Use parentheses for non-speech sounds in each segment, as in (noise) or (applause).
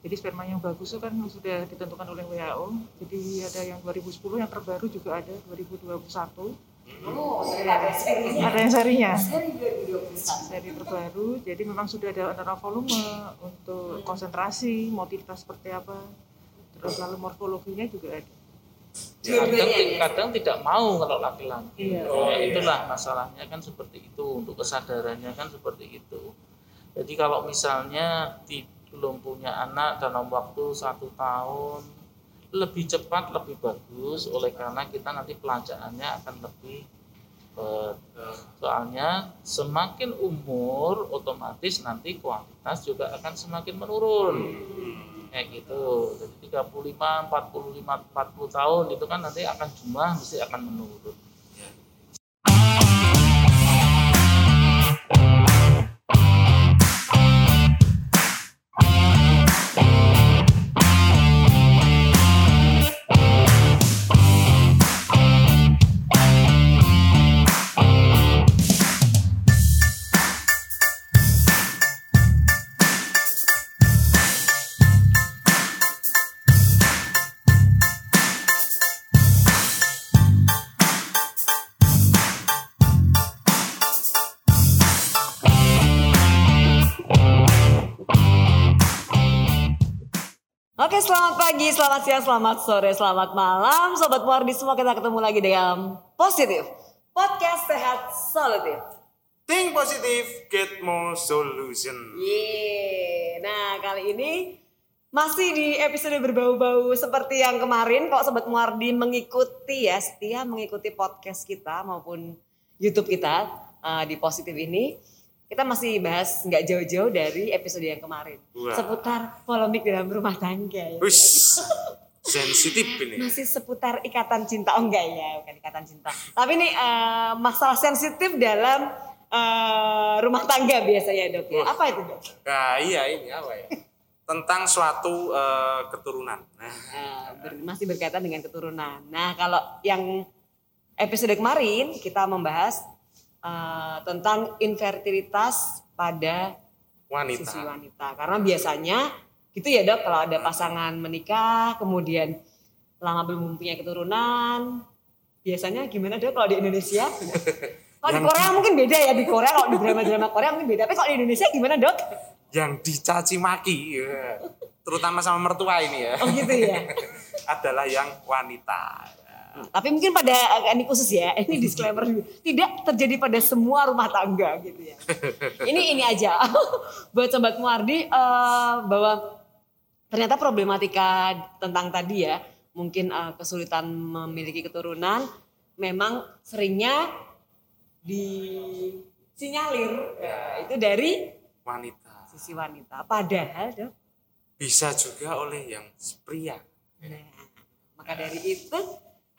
Jadi sperma yang bagus itu kan sudah ditentukan oleh WHO. Jadi ada yang 2010, yang terbaru juga ada 2021. Oh, ada serinya. Ada yang serinya. Seri 2021. Seri terbaru. Jadi memang sudah ada antara volume untuk konsentrasi, motivitas seperti apa. Terus lalu morfologinya juga ada. kadang, Dua-duanya ya. kadang tidak mau kalau laki-laki Iya. oh, iya. itulah masalahnya kan seperti itu untuk kesadarannya kan seperti itu jadi kalau misalnya di, belum punya anak dalam waktu satu tahun. Lebih cepat lebih bagus. Oleh karena kita nanti pelajarannya akan lebih eh, soalnya semakin umur otomatis nanti kualitas juga akan semakin menurun. Kayak gitu. Jadi 35 45 40 tahun itu kan nanti akan jumlah mesti akan menurun Oke, selamat pagi, selamat siang, selamat sore, selamat malam. Sobat Muardi semua kita ketemu lagi dengan Positif. Podcast Sehat Solutif. Think positive, get more solution. Yeay. Nah, kali ini masih di episode berbau-bau seperti yang kemarin. Kalau Sobat Muardi mengikuti ya, setia mengikuti podcast kita maupun YouTube kita eh, di Positif ini. Kita masih bahas nggak jauh-jauh dari episode yang kemarin. Wah. Seputar polemik dalam rumah tangga. Ya. Wish, sensitif ini. masih seputar ikatan cinta oh enggak ya bukan ikatan cinta tapi ini eh, masalah sensitif dalam eh, rumah tangga biasanya dok ya apa itu dok Nah, iya ini apa ya? Tentang suatu eh, keturunan. Nah, ber- masih berkaitan dengan keturunan nah kalau yang episode kemarin kita membahas eh, tentang infertilitas pada wanita. sisi wanita karena biasanya gitu ya dok kalau ada pasangan menikah kemudian lama belum mempunyai keturunan biasanya gimana dok kalau di Indonesia (laughs) kalau di Korea mungkin beda ya di Korea kalau di drama-drama Korea mungkin beda tapi kalau di Indonesia gimana dok Yang dicaci maki, ya. terutama sama mertua ini ya, oh gitu ya (laughs) adalah yang wanita. Tapi mungkin pada ini khusus ya ini disclaimer dulu. Tidak terjadi pada semua rumah tangga gitu ya. Ini ini aja. (laughs) Buat sobat Muardi eh, bahwa ternyata problematika tentang tadi ya mungkin eh, kesulitan memiliki keturunan memang seringnya disinyalir ya, itu dari Wanita. sisi wanita. Padahal dok. Bisa juga oleh yang pria. Nah, maka dari itu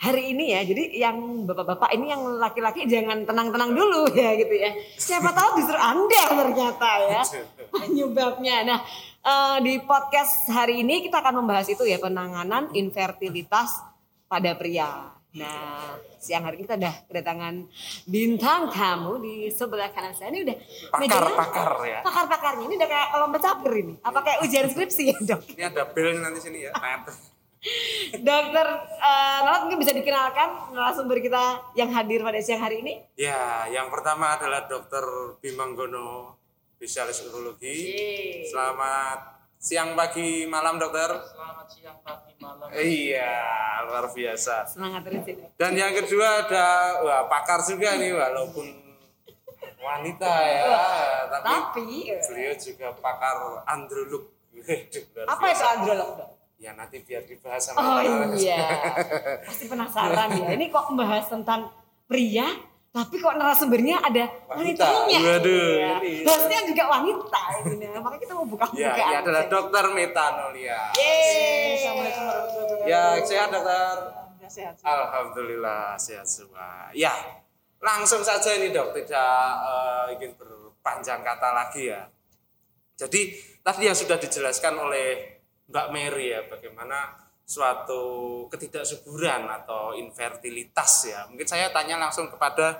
hari ini ya, jadi yang bapak-bapak ini yang laki-laki jangan tenang-tenang dulu ya gitu ya. Siapa tahu justru Anda ternyata ya (laughs) penyebabnya. Nah, eh, di podcast hari ini kita akan membahas itu ya penanganan infertilitas pada pria. Nah, siang hari ini kita udah kedatangan bintang tamu di sebelah kanan saya. Ini udah Pakar-pakar ya. Pakar-pakarnya ini udah kayak lomba campur ini. Apa kayak ujian skripsi ya dok? Ini ada bel nanti sini ya. (laughs) Dokter uh, mungkin bisa dikenalkan narasumber kita yang hadir pada siang hari ini. Ya, yang pertama adalah Dokter Bimanggono, spesialis urologi. Selamat siang, pagi, malam, dokter. selamat siang pagi malam Iya, luar biasa. Semangat terus ya. Dan yang kedua ada wah, pakar juga nih, walaupun wanita ya, tapi, Tapi eh, beliau juga pakar androlog. (laughs) Apa itu androlog dok? Ya nanti biar dibahas sama Oh dokter. iya, (laughs) pasti penasaran ya. Ini kok membahas tentang pria, tapi kok narasumbernya ada Wanita. wanitanya. Waduh, Iya. ini. Hostnya juga wanita. Ini. Nah, Makanya kita mau buka-buka. Ya, ini adalah dokter Metanolia. Yeay. Assalamualaikum warahmatullahi wabarakatuh. Ya, sehat dokter. Ya, sehat. Alhamdulillah sehat semua. Ya, langsung saja ini dok, tidak eh, ingin berpanjang kata lagi ya. Jadi tadi yang sudah dijelaskan oleh Mbak Mary ya, bagaimana suatu ketidaksuburan atau infertilitas ya. Mungkin saya tanya langsung kepada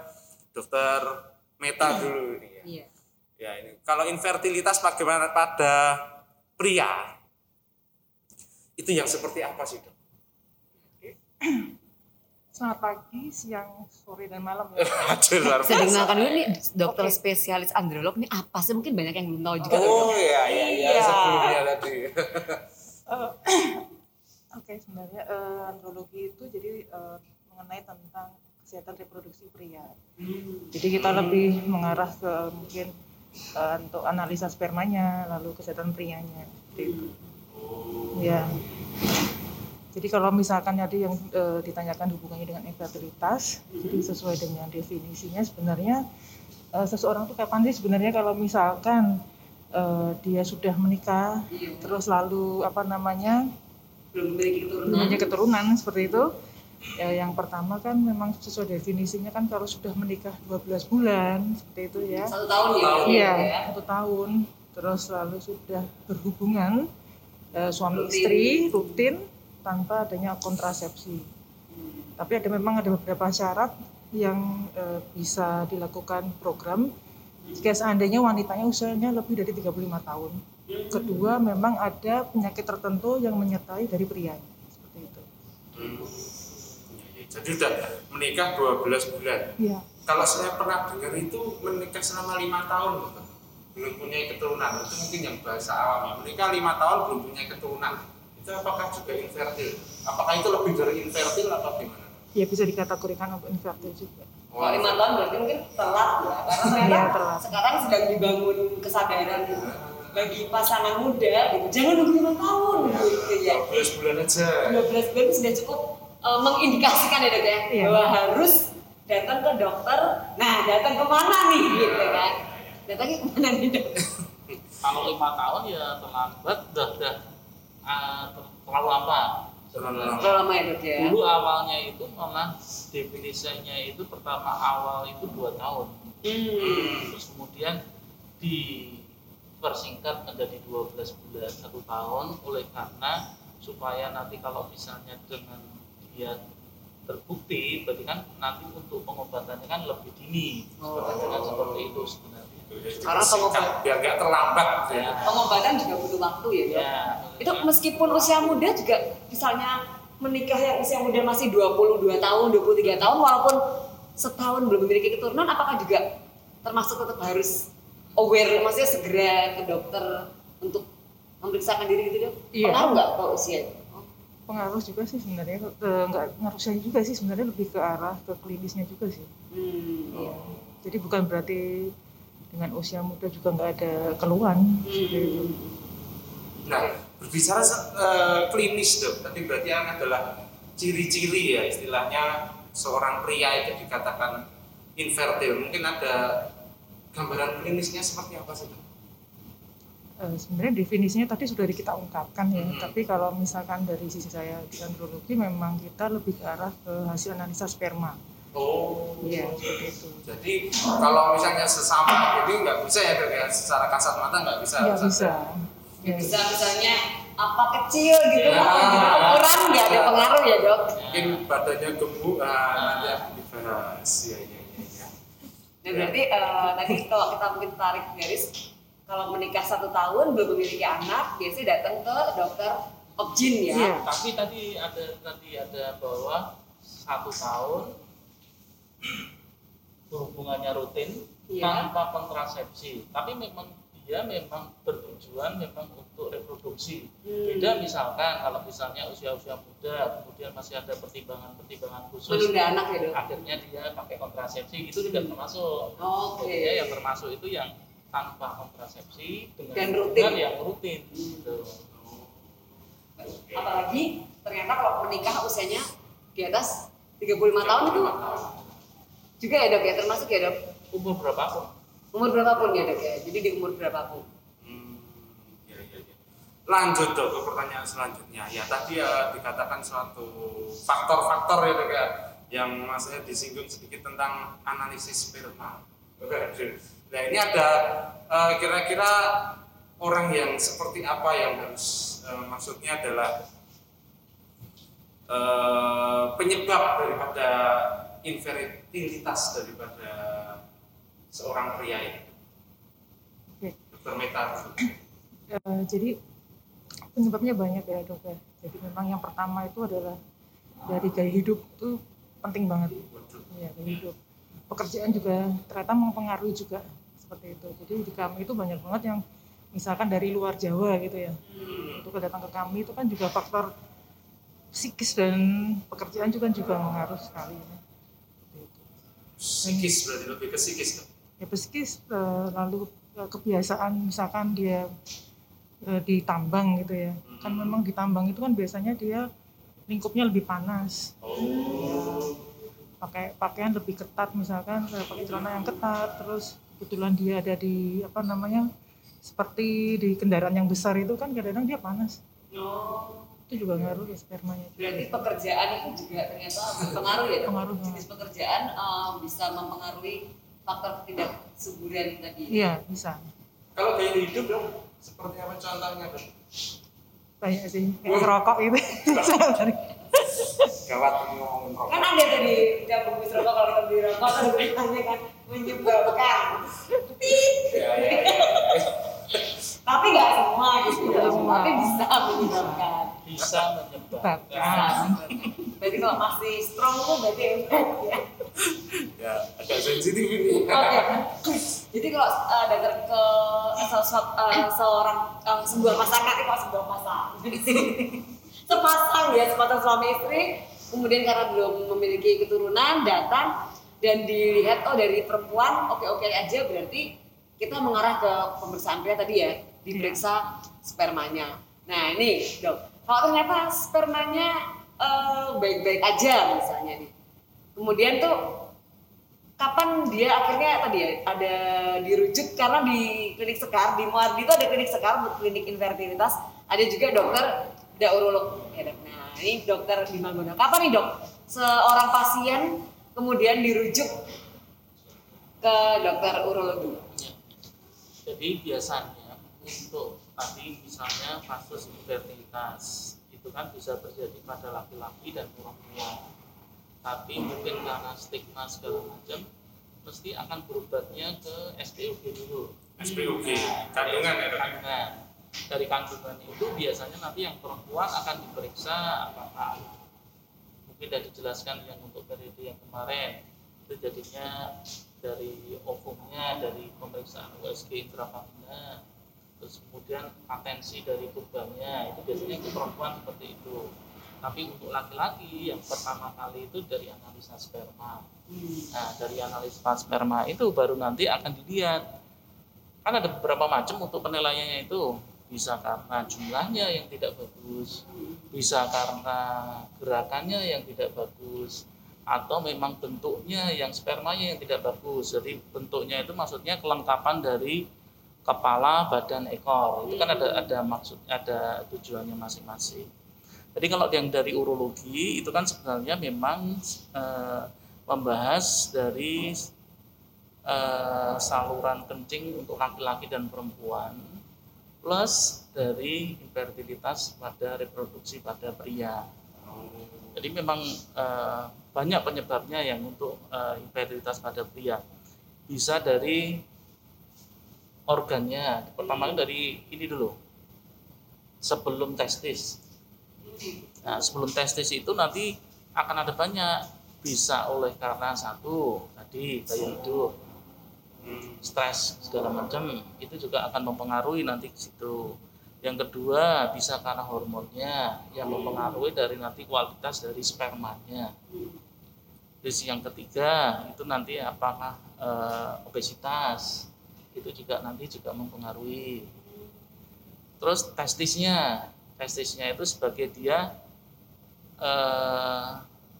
dokter Meta dulu ini ya. Iya. Ya ini kalau infertilitas bagaimana pada pria? itu yang seperti apa sih dok? (clears throat) Selamat pagi, siang, sore, dan malam ya. (laughs) Aduh luar Saya biasa. dengarkan dulu nih dokter Oke. spesialis androlog ini apa sih? Mungkin banyak yang belum tahu juga. Oh iya iya iya Iya. sebelumnya tadi. (laughs) Eh, (clears throat) Oke, sebenarnya eh, andrologi itu jadi eh, mengenai tentang kesehatan reproduksi pria. Jadi kita lebih mengarah ke mungkin eh, untuk analisa spermanya, lalu kesehatan prianya. Seperti itu. Ya. Jadi kalau misalkan tadi yang eh, ditanyakan hubungannya dengan infertilitas, jadi sesuai dengan definisinya sebenarnya eh, seseorang itu kapan sih sebenarnya kalau misalkan eh, dia sudah menikah, terus lalu apa namanya Belum memiliki keturunan. seperti itu. Ya, yang pertama kan memang sesuai definisinya kan kalau sudah menikah 12 bulan seperti itu ya. Satu tahun ya. Iya, ya. satu tahun. Terus lalu sudah berhubungan eh, suami Rutin. istri rutin tanpa adanya kontrasepsi. Tapi ada memang ada beberapa syarat yang eh, bisa dilakukan program jika seandainya wanitanya usianya lebih dari 35 tahun. Kedua, memang ada penyakit tertentu yang menyertai dari prianya. Seperti itu. Hmm. Jadi udah menikah 12 bulan. Iya. Kalau saya pernah dengar itu menikah selama lima tahun belum punya keturunan itu mungkin yang bahasa awamnya menikah lima tahun belum punya keturunan itu apakah juga infertil? Apakah itu lebih dari infertil atau gimana? Ya bisa dikategorikan untuk infertil juga. Kalau lima tahun berarti mungkin telat ya. Karena (laughs) ternyata telat. sekarang sedang dibangun kesadaran bagi pasangan muda gitu. Jangan nunggu lima tahun gitu ya. 12 bulan aja. 12 bulan sudah cukup eh, mengindikasikan ya dok ya Iya. bahwa harus datang ke dokter. Nah datang ke mana nih gitu kan? Datangnya ke mana nih dok? Kalau lima tahun ya terlambat, udah udah ah, ter- terlalu lama. Terlalu lama ya dok ya. Dulu awalnya itu malah definisinya itu pertama awal itu dua tahun. Hmm. Terus kemudian dipersingkat menjadi 12 bulan satu tahun oleh karena supaya nanti kalau misalnya dengan dia terbukti berarti kan nanti untuk pengobatannya kan lebih dini Oh. kan seperti itu sebenarnya Karena pengobat- biar nggak terlambat gitu ya. Pengobatan juga butuh waktu ya dok. ya Itu meskipun usia muda juga misalnya menikah yang usia muda masih 22 tahun, 23 tahun walaupun setahun belum memiliki keturunan apakah juga termasuk tetap harus aware maksudnya segera ke dokter untuk memeriksakan diri gitu dok? Iya. Pengaruh nggak ke usia? Oh, Pengaruh juga sih sebenarnya, nggak ngaruhnya juga sih sebenarnya lebih ke arah ke klinisnya juga sih. Hmm, iya. Jadi bukan berarti dengan usia muda juga nggak ada keluhan. itu. Nah, berbicara eh, klinis dok, tadi berarti yang adalah ciri-ciri ya istilahnya seorang pria itu dikatakan infertil. Mungkin ada gambaran klinisnya seperti apa sih dok? Eh, sebenarnya definisinya tadi sudah kita ungkapkan ya, Hmm. tapi kalau misalkan dari sisi saya di andrologi memang kita lebih ke arah ke hasil analisa sperma. Oh, Iya, itu. Jadi kalau misalnya sesama ini nggak bisa ya dok ya, secara kasat mata nggak bisa. Nggak bisa. ya? Ya, Bisa misalnya apa kecil gitu, Ya. apa gitu, ukuran nggak ada pengaruh ya dok? Mungkin badannya gemuk, ah, nanti akan dibahas. Ya, ya, ya, ya. Nah berarti eh, tadi kalau kita mungkin tarik garis, kalau menikah satu tahun belum memiliki anak, biasanya datang ke dokter objin ya. Iya. tapi tadi ada tadi ada bahwa satu tahun berhubungannya rutin Iya. tanpa kontrasepsi tapi memang dia memang bertujuan memang untuk reproduksi Hmm. beda misalkan kalau misalnya usia-usia muda kemudian masih ada pertimbangan-pertimbangan khusus Menunda anak ya dok. akhirnya dia pakai kontrasepsi itu tidak termasuk Oke. Jadi ya yang termasuk itu yang tanpa kontrasepsi dengan Dan rutin. yang rutin gitu. Apalagi ternyata kalau menikah usianya di atas 35 tahun itu juga ya dok ya termasuk ya dok umur berapapun umur berapapun ya dok ya. Jadi di umur berapapun. Hmm, ya, ya, ya. Lanjut dok ke pertanyaan selanjutnya. Ya tadi ya dikatakan suatu faktor-faktor ya dok ya yang maksudnya disinggung sedikit tentang analisis sperma. Nah ini ada eh, kira-kira orang yang seperti apa yang harus eh, maksudnya adalah eh, penyebab daripada infertilitas daripada seorang pria ini. Oke. Dokter Meta. Eh, jadi penyebabnya banyak ya dok ya. Jadi memang yang pertama itu adalah dari gaya hidup itu penting banget. Ya, gaya hidup. Pekerjaan juga ternyata mempengaruhi juga seperti itu. Jadi di kami itu banyak banget yang misalkan dari luar Jawa gitu ya. Untuk datang ke kami itu kan juga faktor psikis dan pekerjaan juga juga mengaruh sekali. ya. Psikis berarti lebih ke psikis dok. ya psikis eh, lalu kebiasaan misalkan dia eh, di tambang gitu ya. Kan memang di tambang itu kan biasanya dia lingkupnya lebih panas. Pakai pakaian lebih ketat misalkan pakai celana yang ketat terus kebetulan dia ada di apa namanya seperti di kendaraan yang besar itu kan kadang-kadang dia panas itu juga ngaruh ya spermanya Berarti pekerjaan itu juga ternyata berpengaruh ya? Pengaruh, Jenis pekerjaan eh, bisa mempengaruhi faktor ketidaksuburan tadi. iya bisa Kalau gaya hidup dok, seperti apa contohnya dok? banyak sih kayak ngerokok gitu (laughs) Gawat ngomongin kok. Kan ada tadi yang bungkus rokok kalau kita beli rokok kan (laughs) kan menyebabkan. Ya, ya, ya. Tapi nggak semua gitu. Tapi bisa menyebabkan. bisa menyebabkan. Berarti kalau masih strong tuh berarti ya. ya agak sensitif ini. Oke. Jadi kalau uh, datang ke uh, seorang uh, sebuah pasangan itu sebuah pasangan. (laughs) Sepasang ya, sepasang suami istri. Kemudian karena belum memiliki keturunan datang dan dilihat oh dari perempuan oke oke aja berarti kita mengarah ke pemeriksaan pria tadi ya diperiksa spermanya. Nah ini dok, kalau ternyata spermanya eh, baik-baik aja misalnya nih, kemudian tuh kapan dia akhirnya tadi ya ada dirujuk karena di klinik sekar di Muardi itu ada klinik sekar klinik infertilitas. Ada juga dokter ada urolog ya dok. Nah ini dokter di Manggona kapan nih dok? Seorang pasien kemudian dirujuk ke dokter urologi. Jadi biasanya untuk tadi misalnya kasus infertilitas itu kan bisa terjadi pada laki-laki dan perempuan. Tapi mungkin karena stigma segala macam, mesti akan berobatnya ke SPOG dulu. SPOG, Nah, kandungan ya, kandungan. Dari kandungan itu biasanya nanti yang perempuan akan diperiksa apakah mungkin sudah dijelaskan yang untuk periode yang kemarin itu jadinya dari ovumnya dari pemeriksaan USG intravagina terus kemudian atensi dari turbanya itu biasanya ke perempuan seperti itu. Tapi untuk laki-laki yang pertama kali itu dari analisa sperma. Nah dari analisa sperma itu baru nanti akan dilihat. Kan ada beberapa macam untuk penilaiannya itu. Bisa karena jumlahnya yang tidak bagus bisa karena gerakannya yang tidak bagus atau memang bentuknya yang spermanya yang tidak bagus. Jadi bentuknya itu maksudnya kelengkapan dari kepala badan ekor itu kan ada ada maksud ada tujuannya masing-masing jadi kalau yang dari urologi itu kan sebenarnya memang eh, membahas dari eh, saluran kencing untuk laki-laki dan perempuan plus dari infertilitas pada reproduksi pada pria. Jadi memang eh, banyak penyebabnya yang untuk eh, infertilitas pada pria. Bisa dari organnya. Pertama dari ini dulu. Sebelum testis. Nah, sebelum testis itu nanti akan ada banyak. Bisa oleh karena satu tadi gaya hidup, stres segala macam itu juga akan mempengaruhi nanti ke situ. Yang kedua bisa karena hormonnya yang mempengaruhi dari nanti kualitas dari spermanya. Terus yang ketiga itu nanti apakah eh, obesitas itu juga nanti juga mempengaruhi. Terus testisnya, testisnya itu sebagai dia eh,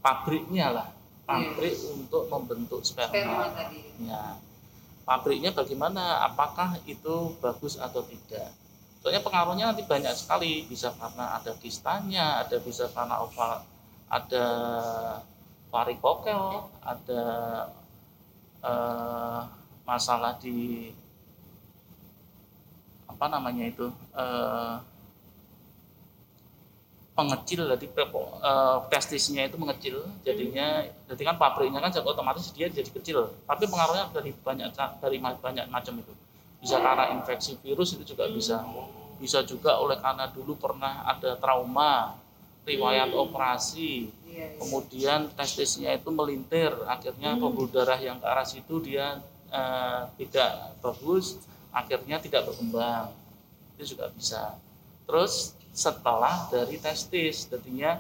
pabriknya lah, pabrik untuk membentuk sperma sperma. tadi Ya, pabriknya bagaimana? Apakah itu bagus atau tidak? Soalnya pengaruhnya nanti banyak sekali, bisa karena ada kistanya, ada bisa karena oval, ada varikokel, ada eh, masalah di apa namanya itu eh, mengecil jadi eh, testisnya itu mengecil jadinya jadi kan pabriknya kan jadi otomatis dia jadi kecil. Tapi pengaruhnya dari banyak dari banyak macam itu. Bisa karena infeksi virus itu juga bisa. Bisa juga oleh karena dulu pernah ada trauma, riwayat operasi, Iya, iya. kemudian testisnya itu melintir, akhirnya pembuluh darah yang ke arah situ dia eh, tidak bagus, akhirnya tidak berkembang. Itu juga bisa. Terus setelah dari testis, jadinya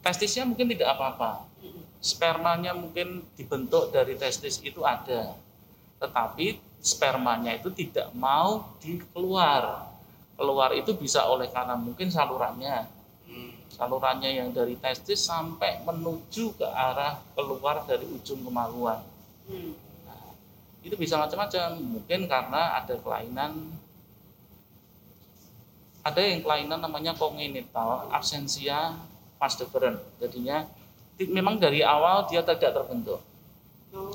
testisnya mungkin tidak apa-apa. Spermanya mungkin dibentuk dari testis itu ada. Tetapi spermanya itu tidak mau dikeluar. Keluar itu bisa oleh karena mungkin salurannya. Salurannya yang dari testis sampai menuju ke arah keluar dari ujung kemaluan. Hmm. Itu bisa macam-macam. Mungkin karena ada kelainan ada yang kelainan namanya congenital absensia pars deferens. Jadinya memang dari awal dia tidak terbentuk.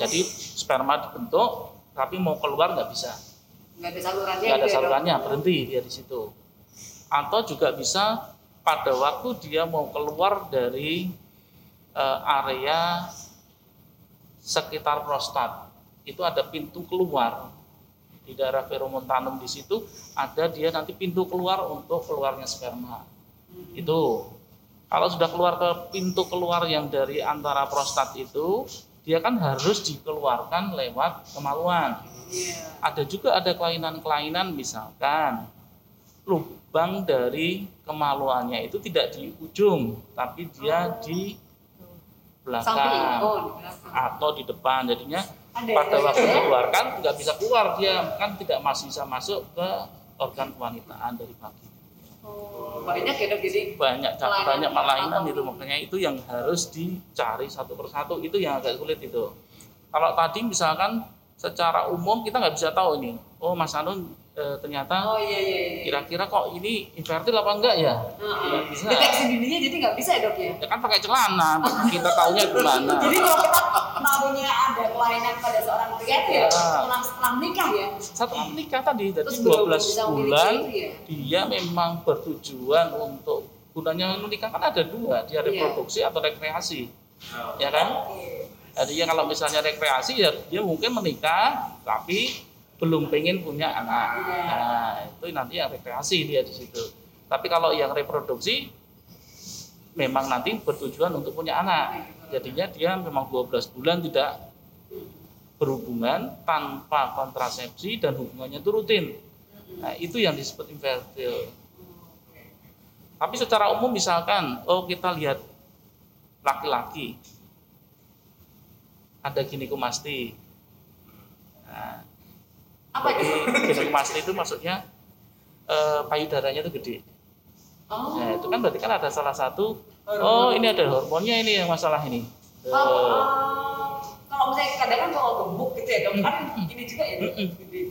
Jadi sperma dibentuk tapi mau keluar nggak bisa. nggak ada salurannya. Nggak ada gitu ya, salurannya, berhenti dia di situ. Atau juga bisa pada waktu dia mau keluar dari eh, area sekitar prostat. Itu ada pintu keluar di daerah feromontanum di situ ada dia nanti pintu keluar untuk keluarnya sperma. Itu kalau sudah keluar ke pintu keluar yang dari antara prostat itu, dia kan harus dikeluarkan lewat kemaluan. Iya. Ada juga ada kelainan-kelainan misalkan lubang dari kemaluannya itu tidak di ujung, tapi dia di Samping. belakang Oh, di belakang. atau di depan. Jadinya pada waktu dikeluarkan nggak bisa keluar dia kan tidak masih bisa masuk ke organ kewanitaan dari pagi. Oh, banyak ya dok jadi Banyak Kelainan banyak kelainan apa? itu makanya itu yang harus dicari satu persatu itu yang agak sulit itu. Kalau tadi misalkan secara umum kita nggak bisa tahu ini. Oh Mas Anun eh, ternyata oh iya iya iya. kira-kira kok ini infertil apa enggak ya? Heeh. Nggak bisa. Deteksi dininya jadi nggak bisa ya dok ya. Ya kan pakai celana, kita taunya gimana? (laughs) Jadi kalau kita tahunya ada kelainan pada seorang pria itu ya Ya. setelah setelah menikah ya. Setelah menikah tadi, jadi Terus belum 12 bisa memiliki bulan ya? dia memang bertujuan untuk gunanya menikah kan ada dua, dia Iya. reproduksi atau rekreasi, ya kan? Jadi ya kalau misalnya rekreasi ya dia mungkin menikah tapi belum pengen punya anak. Iya. Nah itu nanti yang rekreasi dia di situ. Tapi kalau yang reproduksi memang nanti bertujuan untuk punya anak. Jadinya dia memang 12 bulan tidak berhubungan tanpa kontrasepsi dan hubungannya itu rutin. Nah, itu yang disebut infertil. Tapi secara umum misalkan, oh kita lihat laki-laki ada ginekomasti. Nah, Apa itu? jadi ginekomasti itu maksudnya eh, payudaranya itu gede. Oh. Nah, itu kan berarti kan ada salah satu, oh ini ada hormonnya ini yang masalah ini. Oh, oh. kalau misalnya kadang kan kalau gemuk gitu ya dok kan ini juga ya gede.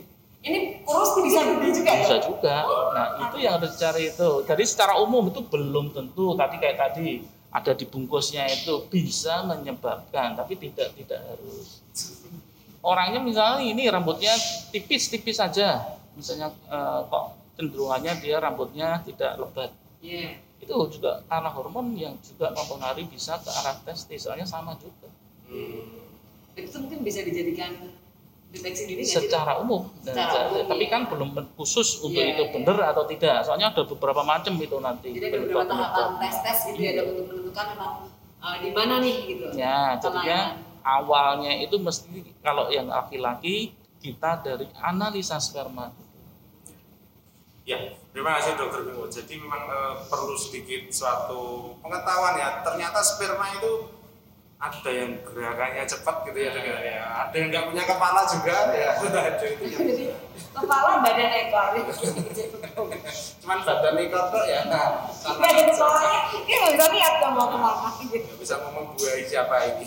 Ini kurus bisa gede juga ya bisa juga. Nah, itu yang harus dicari itu. Jadi secara umum itu belum tentu tadi kayak tadi ada di bungkusnya itu bisa menyebabkan, tapi tidak tidak harus. Orangnya misalnya ini rambutnya tipis-tipis saja, misalnya eh, kok cenderungannya dia rambutnya tidak lebat. Iya. Itu juga karena hormon yang juga mempengaruhi bisa ke arah testis, soalnya sama juga. Dan itu mungkin bisa dijadikan deteksi dini secara umum. Dan Secara se- umum, tapi iya. kan belum khusus untuk Iya, itu iya. benar atau tidak. Soalnya ada beberapa macam itu nanti. Jadi ada beberapa tahapan tes tes gitu ya dok untuk menentukan memang uh, di mana nih gitu. Ya, jadinya awalnya itu mesti kalau yang laki-laki kita dari analisa sperma. Ya, terima kasih dokter Bimo. Jadi memang eh, perlu sedikit suatu pengetahuan ya. Ternyata sperma itu ada yang gerakannya cepat gitu ya, ya. Ya, Ada yang nggak punya kepala juga ya. Ada itu ya. Jadi kepala badan ekor. Cuman badan ikut kok ya. Nah, Nggak ada kepalanya, dia nggak bisa lihat dong mau ke mana gitu. nggak bisa ngomong buai siapa ini.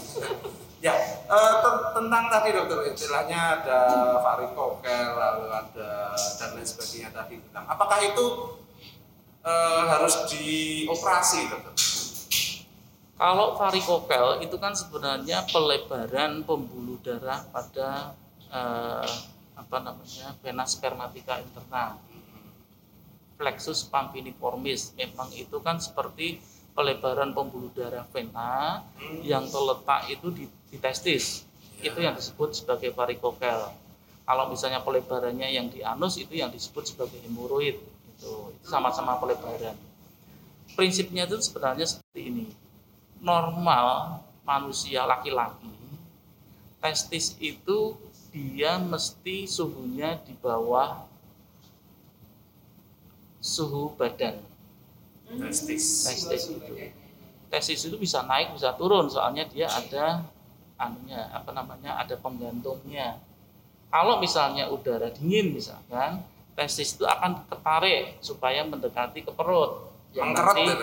Ya, eh, te- tentang tadi dokter istilahnya ada varikokel lalu ada dan lain sebagainya tadi tentang apakah itu eh, harus dioperasi dokter? Kalau varikokel itu kan sebenarnya pelebaran pembuluh darah pada eh, apa namanya vena spermatica interna. Plexus pampiniformis memang itu kan seperti pelebaran pembuluh darah vena yang terletak itu di, di testis. Itu yang disebut sebagai varikokel. Kalau misalnya pelebarannya yang di anus itu yang disebut sebagai hemoroid. Itu, itu sama-sama pelebaran. Prinsipnya itu sebenarnya seperti ini. Normal manusia laki-laki testis itu dia mesti suhunya di bawah suhu badan testis testis itu testis itu bisa naik bisa turun soalnya dia ada anunya apa namanya ada penggantungnya kalau misalnya udara dingin misalkan testis itu akan ketarik supaya mendekati ke perut. Yang Mengkerut nanti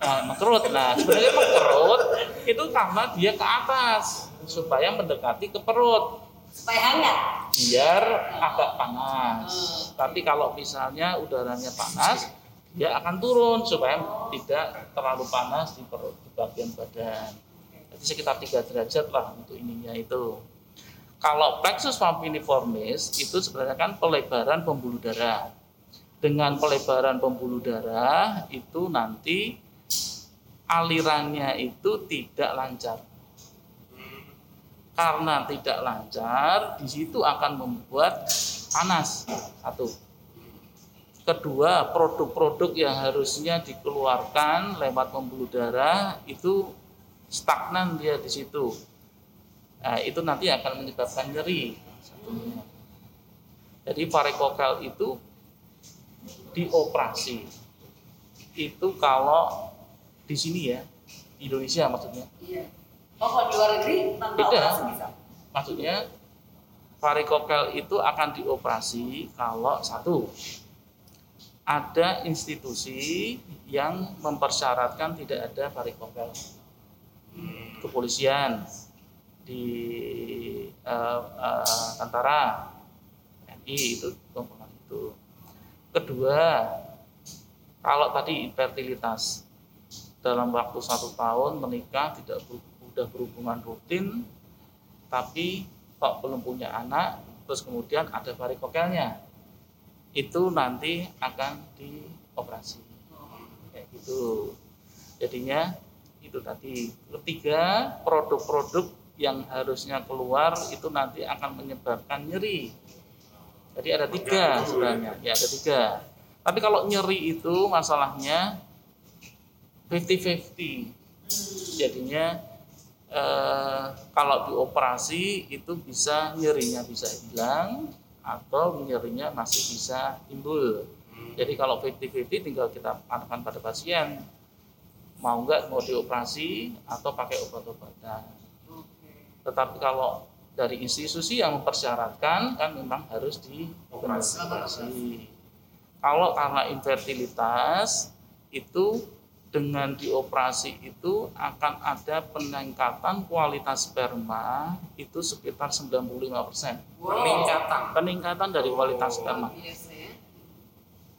nah, mengkerut nah sebenarnya mengkerut itu karena dia ke atas supaya mendekati ke perut. Supaya hangat. biar agak panas. Tapi kalau misalnya udaranya panas, dia akan turun supaya tidak terlalu panas di perut di bagian badan. Jadi sekitar 3 derajat lah untuk ininya itu. Kalau plexus papilliformis itu sebenarnya kan pelebaran pembuluh darah. Dengan pelebaran pembuluh darah itu nanti alirannya itu tidak lancar karena tidak lancar, di situ akan membuat panas. Satu. Kedua, produk-produk yang harusnya dikeluarkan lewat pembuluh darah itu stagnan dia di situ. Nah, itu nanti akan menyebabkan nyeri. Satunya. Jadi varikokel itu dioperasi. Itu kalau di sini ya, di Indonesia maksudnya. Iya. Oh, kalau di luar negeri tanpa Beda. operasi bisa. Maksudnya varikokel itu akan dioperasi kalau satu ada institusi yang mempersyaratkan tidak ada varikokel. Kepolisian di eh, eh, tentara TNI itu komponen itu. Kedua, kalau tadi infertilitas dalam waktu satu tahun menikah tidak ber- udah berhubungan rutin tapi kok belum punya anak terus kemudian ada varikokelnya itu nanti akan dioperasi kayak gitu jadinya itu tadi. Ketiga produk-produk yang harusnya keluar itu nanti akan menyebabkan nyeri. Jadi ada tiga sebenarnya. ya. Ada tiga. Tapi kalau nyeri itu masalahnya 50-50 jadinya eh, kalau dioperasi itu bisa nyerinya bisa hilang atau nyerinya masih bisa timbul. Jadi kalau 50-50 tinggal kita arahkan pada pasien mau nggak mau dioperasi atau pakai obat-obatan. Tetapi kalau dari institusi yang mempersyaratkan kan memang harus dioperasi. Kalau karena infertilitas itu dengan dioperasi itu akan ada peningkatan kualitas sperma itu sekitar 95%. peningkatan Peningkatan dari kualitas sperma. Biasa ya.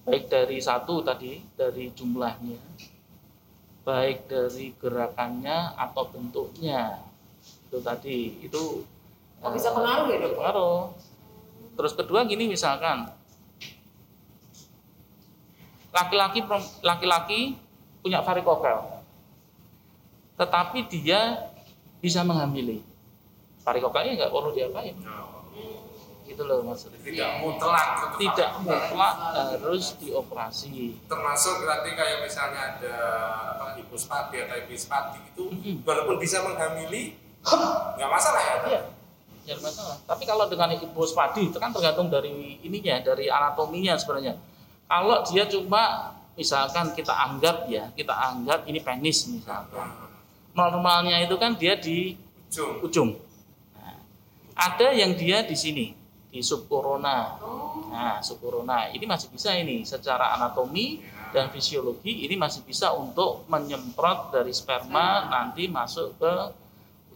Baik dari satu tadi, dari jumlahnya, baik dari gerakannya atau bentuknya. Itu tadi, itu Oh, bisa pengaruh ya, Dok? pengaruh. Terus kedua gini misalkan, laki-laki laki-laki punya varikokel, tetapi dia bisa menghamili. Varikokelnya nggak perlu diapain, gitu loh maksudnya. tidak mutlak Tidak mutlak harus dioperasi. termasuk berarti kayak misalnya ada apa hipospadi atau epispadi itu Mm-mm. walaupun bisa menghamili nggak masalah ya Iya, jadi masalah. Tapi kalau dengan hipospadi itu kan tergantung dari ininya, dari anatominya sebenarnya. Kalau dia cuma misalkan kita anggap ya, kita anggap ini penis misalkan. Normalnya itu kan dia di ujung ujung. Nah, ada yang dia di sini, di subcorona. Nah, subcorona ini masih bisa ini secara anatomi dan fisiologi ini masih bisa untuk menyemprot dari sperma nanti masuk ke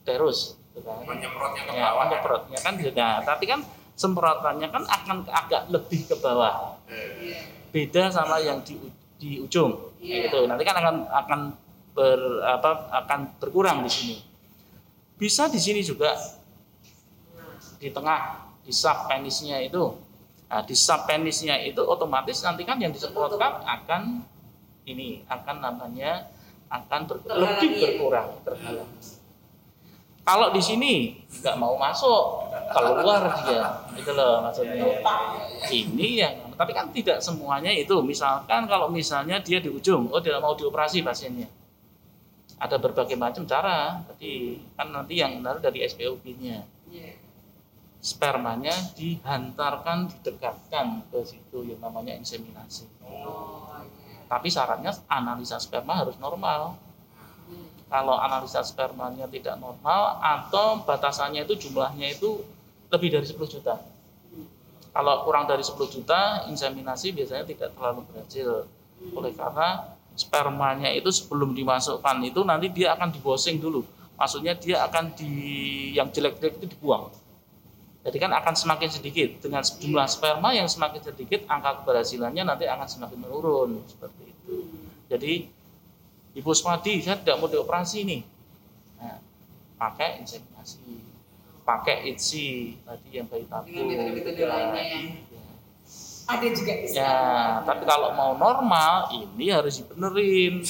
uterus. gitu kan. menyemprotnya ke Ya, bawah ya. menyemprotnya kan juga. Tapi kan semprotannya kan akan agak lebih ke bawah. Beda sama yang di di ujung. Iya. Gitu. Nanti kan akan akan ber apa akan berkurang di sini. Bisa di sini juga di tengah di sub penisnya itu. Nah, di sub penisnya itu otomatis nanti kan yang disemprotkan akan ini akan namanya akan ber- lebih berkurang terhalang. Kalau di sini nggak mau masuk, keluar dia, itu loh maksudnya. Ini yang, tapi kan tidak semuanya itu. Misalkan kalau misalnya dia di ujung, oh tidak mau dioperasi pasiennya. Ada berbagai macam cara. Tadi kan nanti yang dari SPOB-nya. Spermanya dihantarkan, didekatkan ke situ yang namanya inseminasi. Oh, iya. Tapi syaratnya analisa sperma harus normal. Hmm. Kalau analisa spermanya tidak normal atau batasannya itu jumlahnya itu lebih dari 10 juta. Kalau kurang dari 10 juta, inseminasi biasanya tidak terlalu berhasil. Oleh karena spermanya itu sebelum dimasukkan itu nanti dia akan dibosing dulu. Maksudnya dia akan di yang jelek-jelek itu dibuang. Jadi kan akan semakin sedikit dengan jumlah sperma yang semakin sedikit angka keberhasilannya nanti akan semakin menurun seperti itu. Jadi Ibu Smadi saya tidak mau dioperasi nih. Nah, pakai inseminasi, pakai ITSI tadi yang bayi tabung. Dengan metode-metode lainnya ya. Iya. Ada juga bisa. Ya, tapi kalau mau normal ini harus dibenerin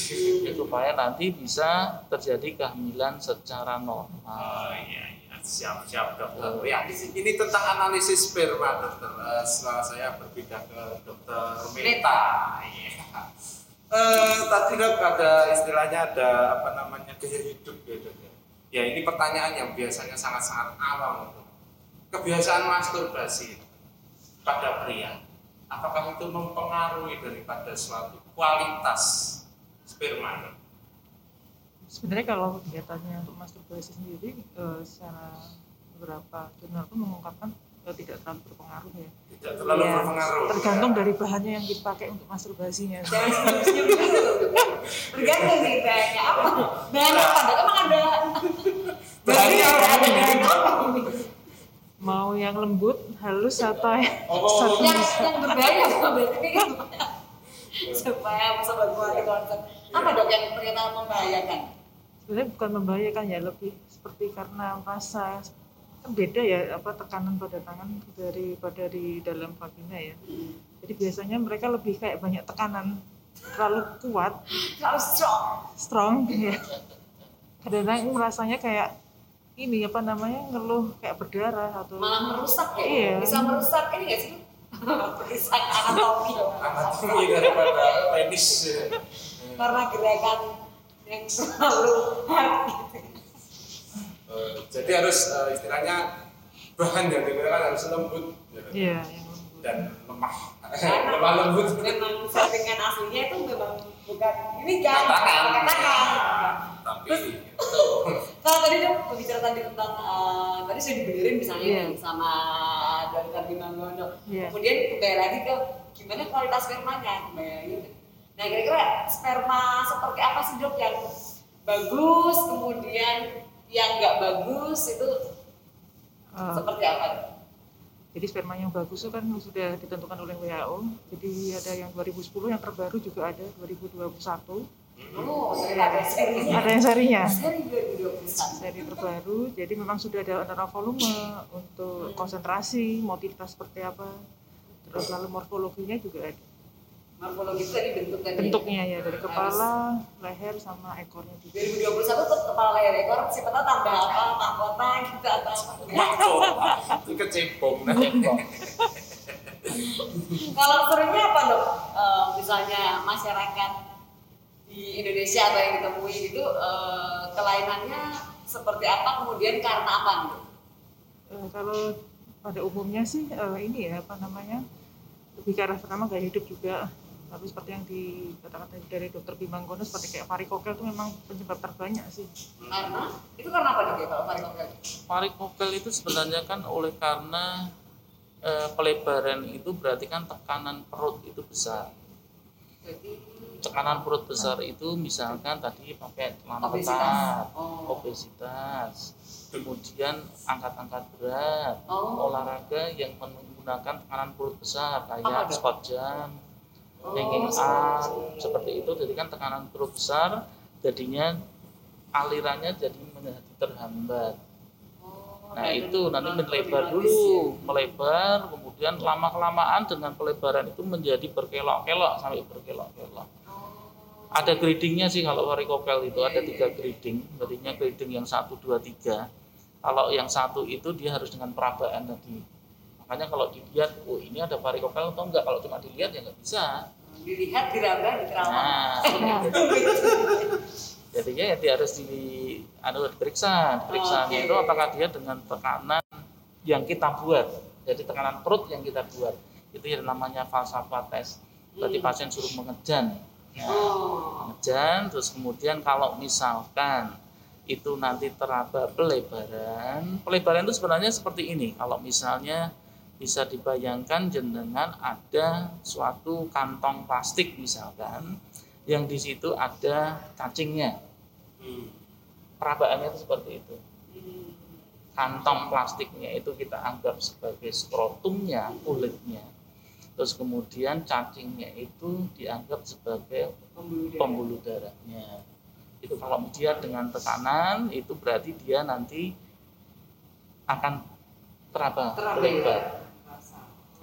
supaya nanti bisa terjadi kehamilan secara normal. Oh iya, iya. Siap siap dokter. Ya, ini tentang analisis sperma dokter. Eh, setelah saya berpindah ke dokter Meta. Eh, tadi dok ada istilahnya ada apa namanya gaya hidup ya dok. ya. Ya ini pertanyaan yang biasanya sangat-sangat awam. Dok. Kebiasaan masturbasi pada pria, apakah itu mempengaruhi daripada suatu kualitas sperma? Dok? Sebenarnya kalau kegiatannya untuk masturbasi sendiri eh, secara beberapa jurnal pun mengungkapkan eh, tidak terlalu berpengaruh ya. Tidak terlalu Iya, berpengaruh. Tergantung dari bahannya yang dipakai untuk masturbasinya. (laughs) Jangan senyum-senyum dulu. Tergantung nih bahannya apa. Bahan apa? Emang ada Bahannya apa? Mau yang lembut, halus atau yang Oh, satu yang yang berbahaya supaya sobat di konsep apa dok yang ternyata membahayakan sebenarnya bukan membahayakan ya lebih seperti karena rasa kan beda ya apa tekanan pada tangan daripada di dalam vagina ya. Jadi biasanya mereka lebih kayak banyak tekanan terlalu kuat, terlalu strong strong ya. Kadang-kadang rasanya kayak ini apa namanya ngeluh kayak berdarah atau malah merusak ya Iya. bisa merusak ini nggak sih merusak (laughs) anatomi anatomi daripada penis. karena gerakan yang terlalu hard gitu. Eh, jadi harus eh, istilahnya bahan yang digunakan harus lembut ya. Iya, yang lembut. dan lemah Karena (laughs) lemah lembut memang settingan aslinya itu memang bukan ini kan katakan katakan tapi (laughs) Kalau tadi dong berbicara tadi tentang eh, tadi sudah dibenerin misalnya nih sama dokter Bima Gono. Iya. Kemudian kembali lagi ke gimana kualitas spermanya kembali lagi. Nah kira-kira sperma seperti apa sih dok yang bagus kemudian yang nggak bagus itu Eh, seperti apa? Jadi sperma yang bagus itu kan sudah ditentukan oleh WHO. Jadi ada yang 2010 yang terbaru juga ada 2021. Oh, ada serinya. Ada yang serinya. Seri 2021. seri terbaru jadi memang sudah ada antara volume untuk konsentrasi motivitas seperti apa terus lalu morfologinya juga ada Morfologi itu tadi bentuk tadi. bentuknya ya dari kepala leher sama ekornya juga. 2021 tuh kepala layar ekor siapa tahu tambah apa mahkota gitu atau apa mahkota itu kecebong (laughs) kalau seringnya apa dok? Eh, misalnya masyarakat di Indonesia atau yang ditemui itu eh, kelainannya seperti apa kemudian karena apa gitu Eh, kalau pada umumnya sih eh, ini ya apa namanya lebih ke arah pertama gaya hidup juga tapi seperti yang dikatakan tadi dari dokter Bimanggono seperti kayak varikokel itu memang penyebab terbanyak sih karena itu karena apa ya kalau varikokel Varikokel itu sebenarnya kan oleh karena eh, pelebaran itu berarti kan tekanan perut itu besar. jadi Tekanan perut besar itu misalkan tadi pakai celana Obesitas. ketat, Oh. obesitas, kemudian angkat-angkat berat, Oh. olahraga yang menggunakan tekanan perut besar kayak squat jump, Squat up, seperti itu. Jadi kan tekanan perut besar, jadinya alirannya jadi menjadi terhambat. Nah itu nanti melebar dulu, melebar, kemudian lama kelamaan dengan pelebaran itu menjadi berkelok-kelok sampai berkelok-kelok. Ada gradingnya sih kalau varikokel itu ada tiga grading, tadinya grading yang satu dua tiga. Kalau yang satu itu dia harus dengan perabaan tadi. Makanya kalau dilihat, oh ini ada varikokal atau enggak? Kalau cuma dilihat ya nggak bisa. Dilihat, diraba, diterawang. Nah, (laughs) jadinya ya dia harus di anu diperiksa. Periksanya Oke. itu apakah dia dengan tekanan yang kita buat. Jadi tekanan perut yang kita buat. Itu yang namanya falsafah tes. Berarti pasien suruh mengejan. Nah, Oh. mengejan terus kemudian kalau misalkan itu nanti teraba pelebaran pelebaran itu sebenarnya seperti ini kalau misalnya bisa dibayangkan jenengan ada suatu kantong plastik misalkan yang di situ ada cacingnya. Perabaannya itu seperti itu. Kantong plastiknya itu kita anggap sebagai skrotumnya kulitnya. Terus kemudian cacingnya itu dianggap sebagai Pembuluh darah. pembuluh darahnya. Itu kalau dia dengan tekanan itu berarti dia nanti akan teraba Teraba. ya.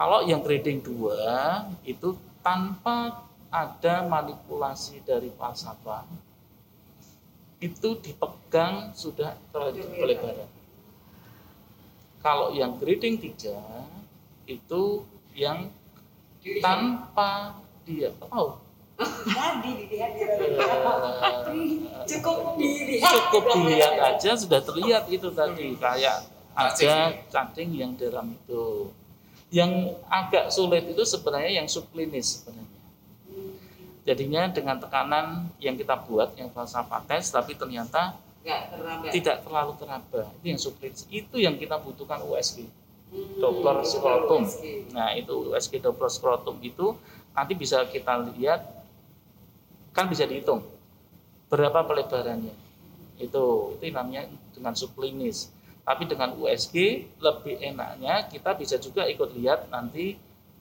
Kalau yang grading 2 itu tanpa ada manipulasi dari falsafah itu dipegang sudah pelebaran kalau yang grading 3 itu yang tanpa dia tahu. Tadi dilihat, diraba. eh, Cukup dilihat. cukup dilihat aja sudah terlihat itu tadi. Kayak ada cacing yang dalam itu yang agak sulit itu sebenarnya yang subklinis sebenarnya. Jadinya dengan tekanan yang kita buat yang falsafah tes tapi ternyata tidak terlalu teraba itu yang subklinis. Itu yang kita butuhkan USG Hmm, Doppler skrotum nah itu USG Doppler skrotum itu nanti bisa kita lihat kan bisa dihitung berapa pelebarannya. Itu itu namanya dengan subklinis tapi dengan USG lebih enaknya kita bisa juga ikut lihat nanti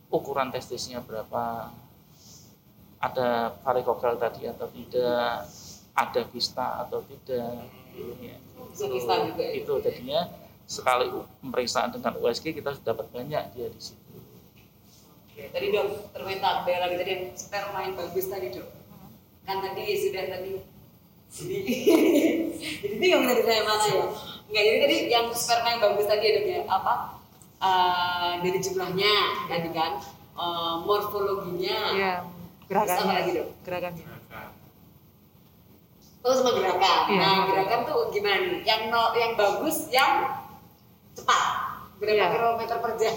ukuran testisnya berapa ada varikokal tadi atau tidak ada kista atau tidak Ya, kista juga ya? itu jadinya sekali pemeriksaan dengan USG kita sudah dapat banyak dia di situ Oke, tadi dok terminta kembali lagi tadi yang sperma yang bagus tadi dok. Kan tadi sudah tadi sini. (laughs) jadi bingung tadi saya mana ya. Enggak, jadi tadi yang sperma yang bagus tadi ya dok ya apa? Eh, dari jumlahnya tadi kan eh, morfologinya apa gerakannya. lagi, Dok? Gerakannya. oh sama gerakan Iya. nah gerakan tuh gimana nih yang no, yang bagus yang cepat berapa Iya. kilometer per jam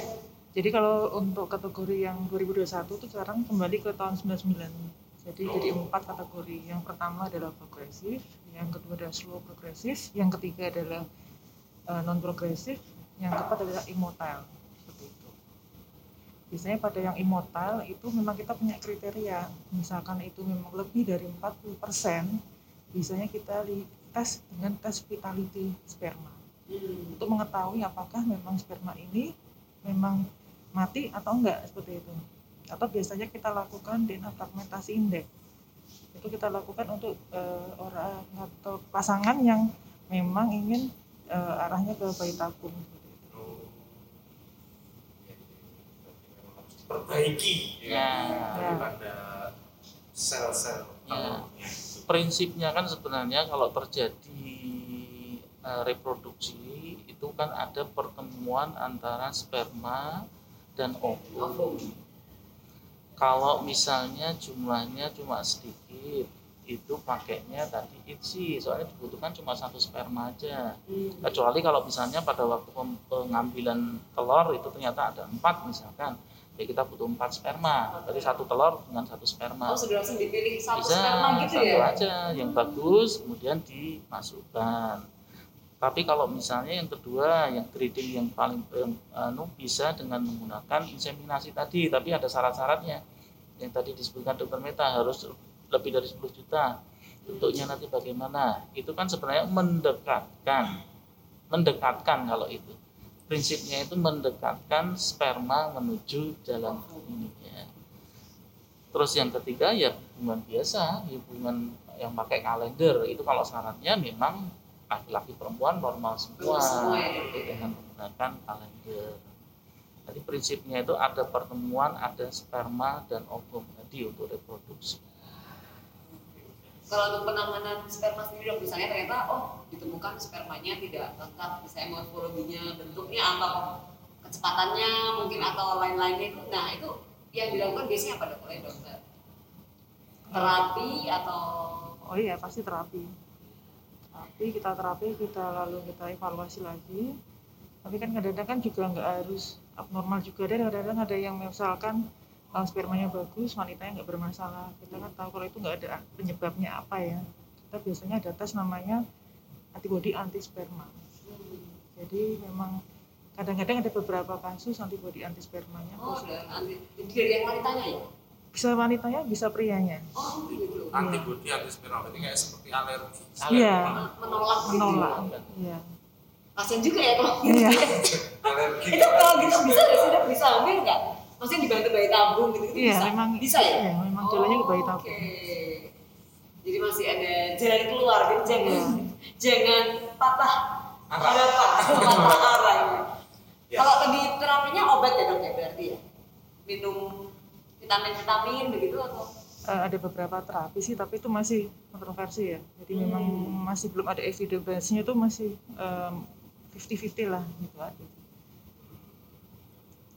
Jadi kalau untuk kategori yang 2021 itu sekarang kembali ke tahun 99. Jadi jadi empat kategori. Yang pertama adalah progresif, yang kedua adalah slow progresif, yang ketiga adalah non progresif, yang keempat adalah immotile. Seperti itu. Biasanya pada yang immotile itu memang kita punya kriteria. Misalkan itu memang lebih dari 40%, biasanya kita tes dengan tes vitality sperma hmm. untuk mengetahui apakah memang sperma ini memang mati atau enggak seperti itu atau biasanya kita lakukan DNA fragmentasi indeks itu kita lakukan untuk eh, orang atau pasangan yang memang ingin eh, arahnya ke bayi tabung perbaiki Ya. daripada sel-sel Ya. prinsipnya kan sebenarnya kalau terjadi eh, reproduksi itu kan ada pertemuan antara sperma dan ovum. Kalau misalnya jumlahnya cuma sedikit, itu pakainya tadi itsi, soalnya dibutuhkan cuma satu sperma aja. Hmm. Kecuali kalau misalnya pada waktu pengambilan telur itu ternyata ada empat misalkan, ya kita butuh empat sperma. Berarti satu telur dengan satu sperma. Oh sudah langsung dipilih satu bisa sperma gitu satu ya? aja. Yang bagus kemudian dimasukkan. Tapi kalau misalnya yang kedua yang grading yang paling yang, anu, bisa dengan menggunakan inseminasi tadi. Tapi ada syarat-syaratnya yang tadi disebutkan dokter Meta harus lebih dari 10 juta bentuknya nanti bagaimana itu kan sebenarnya mendekatkan mendekatkan kalau itu prinsipnya itu mendekatkan sperma menuju jalan ini ya Terus yang ketiga ya hubungan biasa, hubungan yang pakai kalender itu kalau syaratnya memang laki-laki perempuan normal semua, ya. dengan menggunakan kalender. Jadi prinsipnya itu ada pertemuan, ada sperma dan ovum tadi untuk reproduksi. Kalau untuk penanganan sperma sendiri dok, misalnya ternyata oh ditemukan spermanya tidak lengkap, misalnya morfologinya, bentuknya atau kecepatannya mungkin atau lain-lainnya itu, nah itu yang dilakukan biasanya apa dok oleh dokter? Terapi atau? Oh iya pasti terapi. Terapi kita terapi kita lalu kita evaluasi lagi tapi kan kadang-kadang kan juga nggak harus abnormal juga. Ada kadang-kadang ada yang misalkan uh, spermanya bagus wanitanya nggak bermasalah. Kita kan tahu kalau itu nggak ada penyebabnya apa ya. Kita biasanya ada tes namanya antibody anti sperma jadi memang kadang-kadang ada beberapa kasus antibody anti spermanya oh anti, jadi dari yang wanitanya ya? bisa wanitanya bisa prianya. Oh gitu. antibody antisperma berarti kayak seperti alergi. Iya. Menolak gitu. menolak. Iya Kasian juga ya kalau Iya. alergi itu kalau gitu bisa nggak sih dok? Bisa hamil nggak? Maksudnya dibantu bayi tabung gitu, -gitu Iya, bisa? memang bisa ya? iya, memang jalannya ke bayi tabung. Oke. Jadi masih ada jalan keluar, jadi jangan Iya. jangan patah harapan, patah arah. (laughs) ya. Ya. Kalau tadi terapinya obat ya dok ya berarti ya? Minum vitamin-vitamin begitu atau? Eh, ada beberapa terapi sih tapi itu masih kontroversi ya jadi memang masih belum ada evidence-nya itu masih em, 50-50 lah gitu aja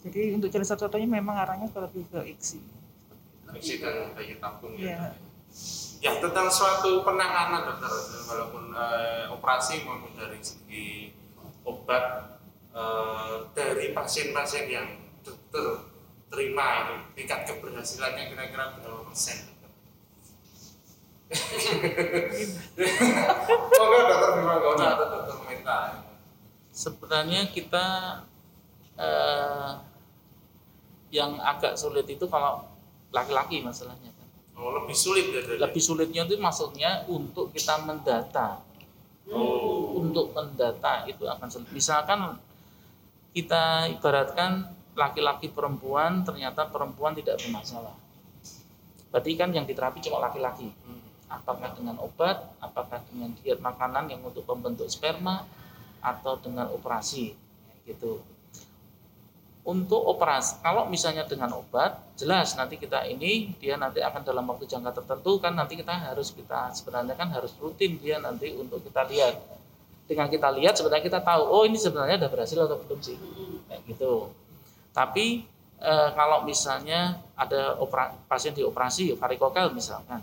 jadi untuk jalan satu-satunya memang arahnya ke lebih ke ICSI Isi dan bayi tabung Iya. ya. Ya tentang suatu penanganan dokter walaupun eh, operasi maupun dari segi obat eh, dari pasien-pasien yang dokter terima itu tingkat keberhasilannya kira-kira berapa persen? dokter? (laughs) Monggo dokter Bima Gona atau dokter Meta. Sebenarnya kita eh, yang agak sulit itu kalau laki-laki masalahnya kan. Oh lebih sulit ya dari. lebih sulitnya itu maksudnya untuk kita mendata Oh. untuk mendata itu akan sulit misalkan kita ibaratkan laki-laki perempuan ternyata perempuan tidak bermasalah berarti kan yang diterapi cuma laki-laki Hmm. apakah dengan obat apakah dengan diet makanan yang untuk pembentuk sperma atau dengan operasi gitu. Untuk operasi kalau misalnya dengan obat jelas nanti kita ini dia nanti akan dalam waktu jangka tertentu kan nanti kita harus kita sebenarnya kan harus rutin dia nanti untuk kita lihat. Dengan kita lihat sebenarnya kita tahu oh ini sebenarnya udah berhasil atau belum sih? Kayak gitu. Tapi eh, kalau misalnya ada opera, pasien dioperasi varikokel misalkan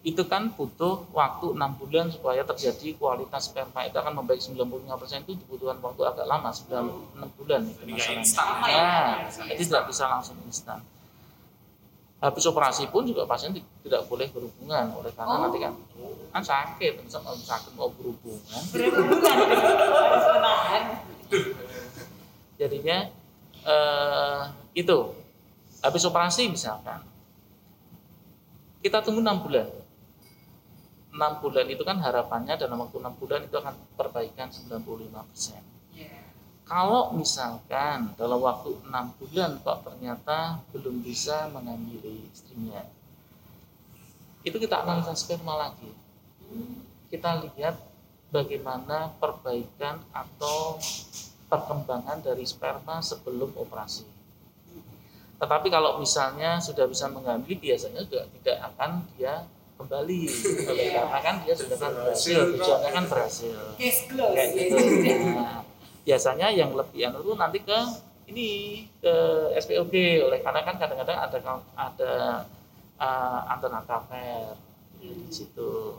itu kan butuh waktu enam bulan supaya terjadi kualitas sperma itu akan membaik 95% itu dibutuhkan waktu agak lama 9 6 bulan itu masalahnya. instan ya? Nah, jadi tidak bisa langsung instan. Habis operasi pun juga pasien ti- tidak boleh berhubungan oleh karena Oh. nanti kan kan sakit, misal kalau sakit mau berhubungan, menahan? jadinya eh, itu habis operasi misalkan kita tunggu enam bulan enam bulan itu kan harapannya dalam waktu enam bulan itu akan perbaikan 95 Iya. kalau misalkan dalam waktu enam bulan kok ternyata belum bisa mengambil istrinya itu kita analisa sperma lagi. Kita lihat bagaimana perbaikan atau perkembangan dari sperma sebelum operasi. Tetapi kalau misalnya sudah bisa mengambil biasanya juga tidak akan dia kembali. Oleh karena kan dia sudah kan berhasil. tujuannya kan berhasil. Kayak gitu. Nah, biasanya yang lebih anu itu nanti ke ini ke SPOG oleh karena kan kadang-kadang ada ada uh, antena kamer. Di situ.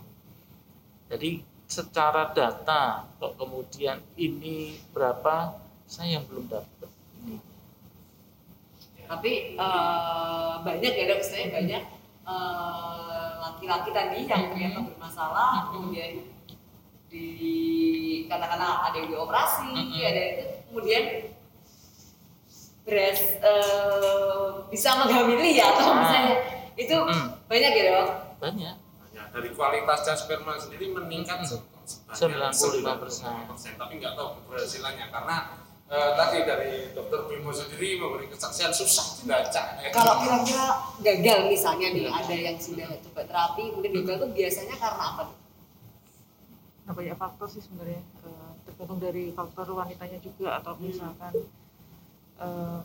Jadi secara data kok kemudian ini berapa saya yang belum dapat ini. Tapi eh, banyak ya dok, saya banyak eh, laki-laki tadi yang ternyata bermasalah, kemudian di katakanlah ada yang dioperasi, Mhm. ada yang itu, kemudian beres eh, bisa menghamili ya atau Ah. misalnya itu Mhm. banyak ya dok. Banyak. Ya, dari kualitasnya sperma sendiri meningkat sebanyak 95%. 95%, tapi nggak tahu keberhasilannya karena eh, tadi dari dokter Bimo sendiri memberi kesaksian susah dilacak ya. Kalau kira-kira gagal misalnya nih ada yang sudah coba terapi kemudian gagal tuh biasanya karena apa? Nah, banyak faktor sih sebenarnya Eh, tergantung dari faktor wanitanya juga atau misalkan eh,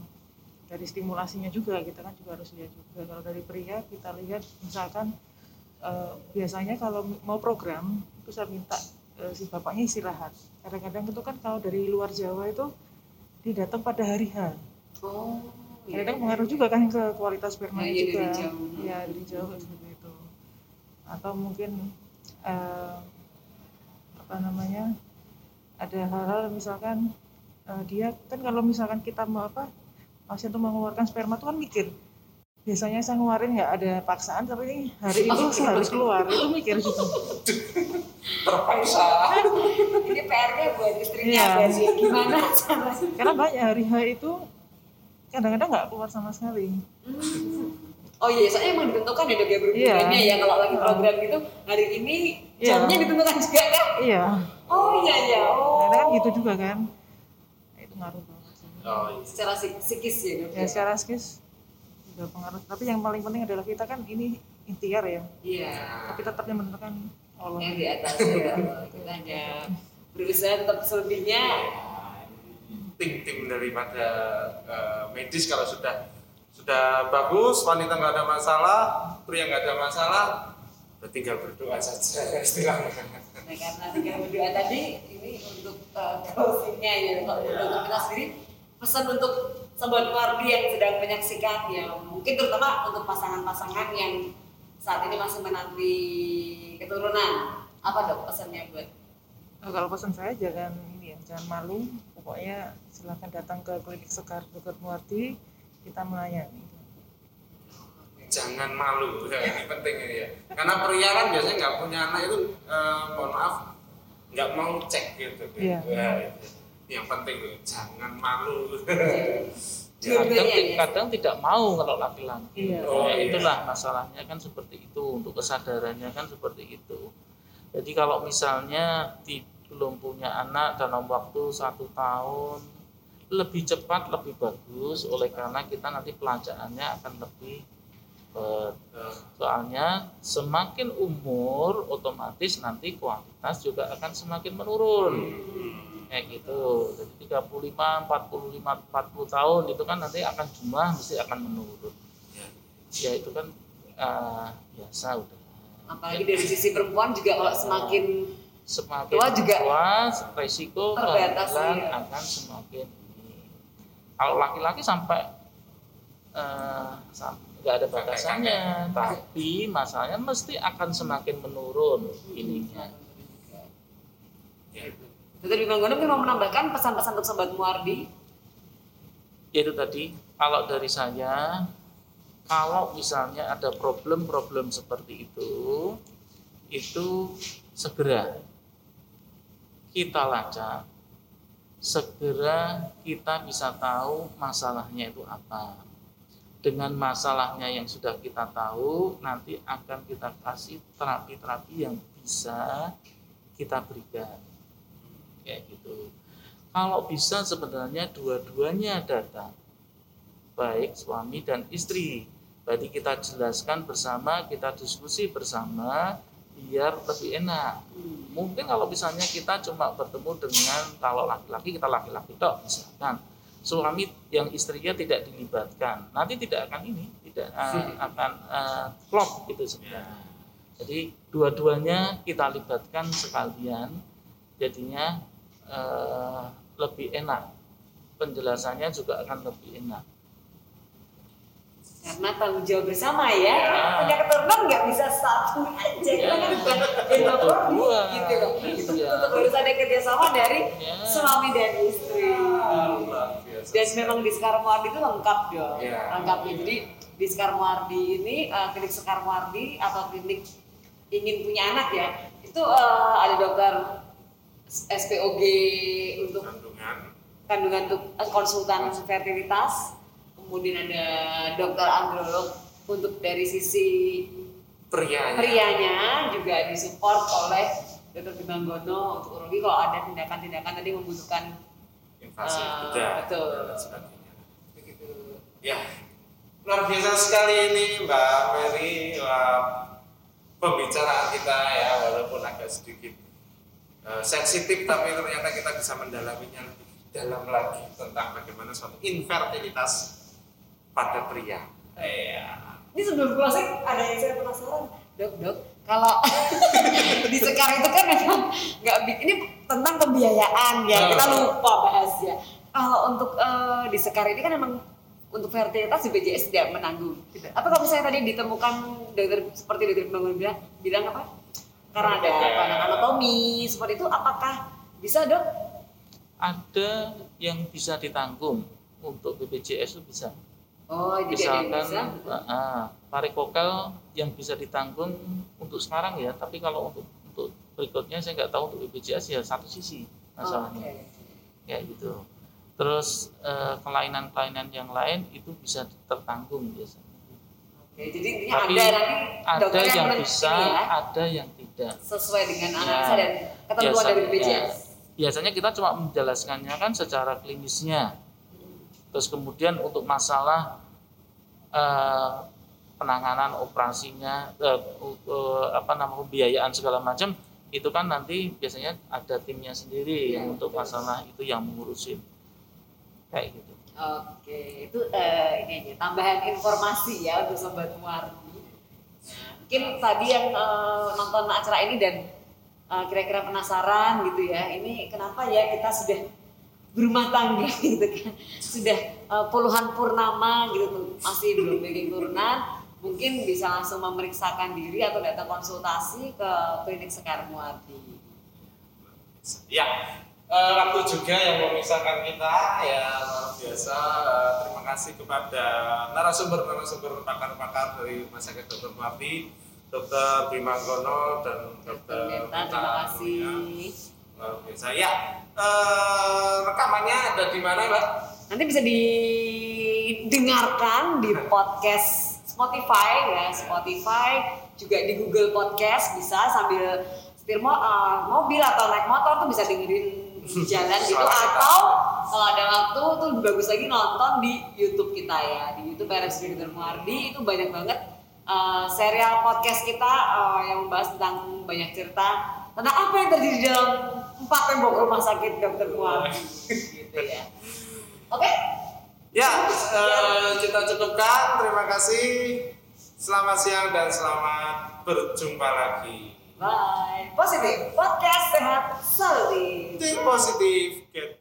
dari stimulasinya juga kita kan juga harus lihat juga kalau dari pria kita lihat misalkan eh, biasanya kalau mau program itu saya minta eh, si bapaknya istirahat. Kadang-kadang itu kan kalau dari luar Jawa itu dia datang pada hari H. Oh. iya. Kadang pengaruh juga kan ke kualitas sperma Ya, iya, juga. dari jauh. Iya dari jauh seperti itu. Atau mungkin eh, apa namanya ada hal-hal misalkan eh, dia kan kalau misalkan kita mau apa pasien itu mengeluarkan sperma itu kan mikir biasanya saya ngeluarin nggak ada paksaan tapi ini hari itu saya harus keluar itu mikir juga (laughs) terpaksa Ini PR-nya buat istrinya Iya. berarti gimana (laughs) caranya? karena banyak hari H itu kadang-kadang nggak keluar sama sekali Oh iya, soalnya emang ditentukan ya dok ya berhubungannya Iya. ya kalau lagi program gitu hari ini Iya. jamnya ditentukan juga kan? iya Oh iya iya. Oh. kadang kan gitu juga kan Nah, itu ngaruh banget sih. oh iya. Secara psik- psikis ya dok. ya secara skis juga pengaruh tapi yang paling penting adalah kita kan ini ikhtiar ya Iya. tapi tetap yang menentukan Allah Yang di atas ya. Kita hanya berusaha tetap selebihnya. tim-tim daripada eh, medis kalau sudah sudah bagus wanita nggak ada masalah pria nggak ada masalah ya tinggal berdoa saja (laughs) istilahnya. Nah karena tinggal berdoa tadi ini untuk uh, closingnya ya kalau untuk kita sendiri pesan untuk sobat Wardi yang sedang menyaksikan ya mungkin terutama untuk pasangan-pasangan yang saat ini masih menanti keturunan. Apa dok pesannya buat kalau pesan saya jangan ini ya jangan malu pokoknya silahkan datang ke klinik sekar dokter Muardi kita melayani jangan malu ya, (laughs) ini penting ini ya karena pria kan biasanya nggak punya anak itu eh, mohon maaf nggak mau cek gitu Iya. Ya, itu. yang penting jangan malu (laughs) kadang, ya. kadang tidak mau kalau laki-laki Iya. Oh, Ya, iya. itulah masalahnya kan seperti itu untuk kesadarannya kan seperti itu jadi kalau misalnya di, belum punya anak dalam waktu satu tahun lebih cepat lebih bagus. Oleh karena kita nanti pelajarannya akan lebih eh, soalnya semakin umur otomatis nanti kualitas juga akan semakin menurun. Kayak gitu. Jadi 35 45 40 tahun itu kan nanti akan jumlah mesti akan menurun. Ya. ya itu kan eh, biasa udah apalagi dari sisi perempuan juga kalau semakin semakin Tua juga tua resiko terbatas, kehamilan iya. akan semakin kalau laki-laki sampai eh, sam- nggak ada batasannya tapi masalahnya mesti akan semakin menurun ininya Ya. Dr. Bima Gono mungkin mau menambahkan pesan-pesan untuk sobat Muardi itu tadi kalau dari saya kalau misalnya ada problem-problem seperti itu itu segera kita lacak. Segera kita bisa tahu masalahnya itu apa. Dengan masalahnya yang sudah kita tahu nanti akan kita kasih terapi-terapi yang bisa kita berikan. Kayak gitu. Kalau bisa sebenarnya dua-duanya datang. Baik suami dan istri berarti kita jelaskan bersama kita diskusi bersama biar lebih enak. Mungkin kalau misalnya kita cuma bertemu dengan kalau laki-laki kita laki-laki tok misalkan. Suami yang istrinya tidak dilibatkan. Nanti tidak akan ini tidak eh, akan eh, klop gitu sebenarnya. Jadi dua-duanya kita libatkan sekalian jadinya eh, lebih enak. Penjelasannya juga akan lebih enak karena tanggung jawab bersama ya. Punya keturunan nggak bisa satu aja. Kita kan? Bukan dua. gitu loh. Itu tetap harus ada kerjasama dari Ya. suami dan istri. Biasa. dan memang di Sekar Muardi itu lengkap dong Iya. lengkap ya jadi di Sekar Muardi ini eh, klinik Sekar Muardi atau klinik ingin punya anak ya itu eh, ada dokter SPOG untuk kandungan. kandungan untuk eh, konsultan fertilitas kemudian ada dokter androlog untuk dari sisi pria prianya juga disupport oleh dokter Bimanggono untuk urologi. Kalau ada tindakan-tindakan tadi membutuhkan invasi bedah betul. dan sebagainya. Begitu Ya, luar biasa sekali ini Mbak Mary pembicaraan kita ya walaupun agak sedikit eh, sensitif tapi ternyata kita bisa mendalaminya lebih dalam lagi tentang bagaimana suatu infertilitas pada pria. Iya. ini sebelum closing ada yang saya penasaran dok dok kalau (laughs) di sekar itu kan memang nggak ini tentang pembiayaan ya kita lupa bahas ya kalau untuk eh, di sekar ini kan memang untuk fertilitas di BPJS tidak menanggung Tidak. apa kalau misalnya tadi ditemukan dokter seperti dokter bangun bilang bilang apa karena ada anatomi seperti itu apakah bisa dok Ada yang bisa ditanggung untuk BPJS itu bisa. Oh jadi yang Misalkan bisa ah, varikokel yang bisa ditanggung untuk sekarang ya, tapi kalau untuk untuk berikutnya saya nggak tahu untuk BPJS ya satu sisi masalahnya. Oke. kayak gitu. Terus eh, kelainan-kelainan yang lain itu bisa tertanggung biasanya. Oke, jadi intinya Tapi ada nanti ada yang men- bisa, ya, ada yang tidak. sesuai dengan Ya, analisa dan ketentuan biasa- dari BPJS. ya. Biasanya kita cuma menjelaskannya kan secara klinisnya. Terus kemudian untuk masalah eh, penanganan operasinya, eh, eh, apa nama pembiayaan segala macam itu kan nanti biasanya ada timnya sendiri Ya, yang untuk betul. masalah itu yang mengurusin kayak gitu. Oke, itu eh, ini aja tambahan informasi ya untuk sobat Muardi. Mungkin tadi yang eh, nonton acara ini dan eh, kira-kira penasaran gitu ya, ini kenapa ya kita sudah berumah tangga (laughs) gitu kan, sudah eh, puluhan purnama gitu tuh masih belum bikin turunan, mungkin bisa langsung memeriksakan diri atau datang konsultasi ke klinik Sekar Muardi. Ya, eh, waktu juga yang memisahkan kita ya luar biasa. Eh, terima kasih kepada narasumber-narasumber pakar-pakar dari Rumah Sakit Dr. Marti, Dr. Bimanggono dan Dokter Dr. Meta, terima kasih. Luar biasa. Ya, eh, rekamannya ada di mana, Mbak? Nanti bisa didengarkan di podcast Spotify ya, Spotify juga di Google Podcast bisa sambil setir mo- eh, mobil atau naik motor tuh bisa dengerin di jalan gitu atau kalau ada waktu tuh bagus lagi nonton di YouTube kita ya di YouTube RSB Dr. Muardi itu banyak banget eh, serial podcast kita eh, yang membahas tentang banyak cerita tentang apa yang terjadi di dalam empat tembok rumah sakit Dr. Muardi gitu ya. Oke, Ya, eh, kita cukupkan. Terima kasih. Selamat siang dan selamat berjumpa lagi. bye. Positif podcast sehat selalu. Think positive, get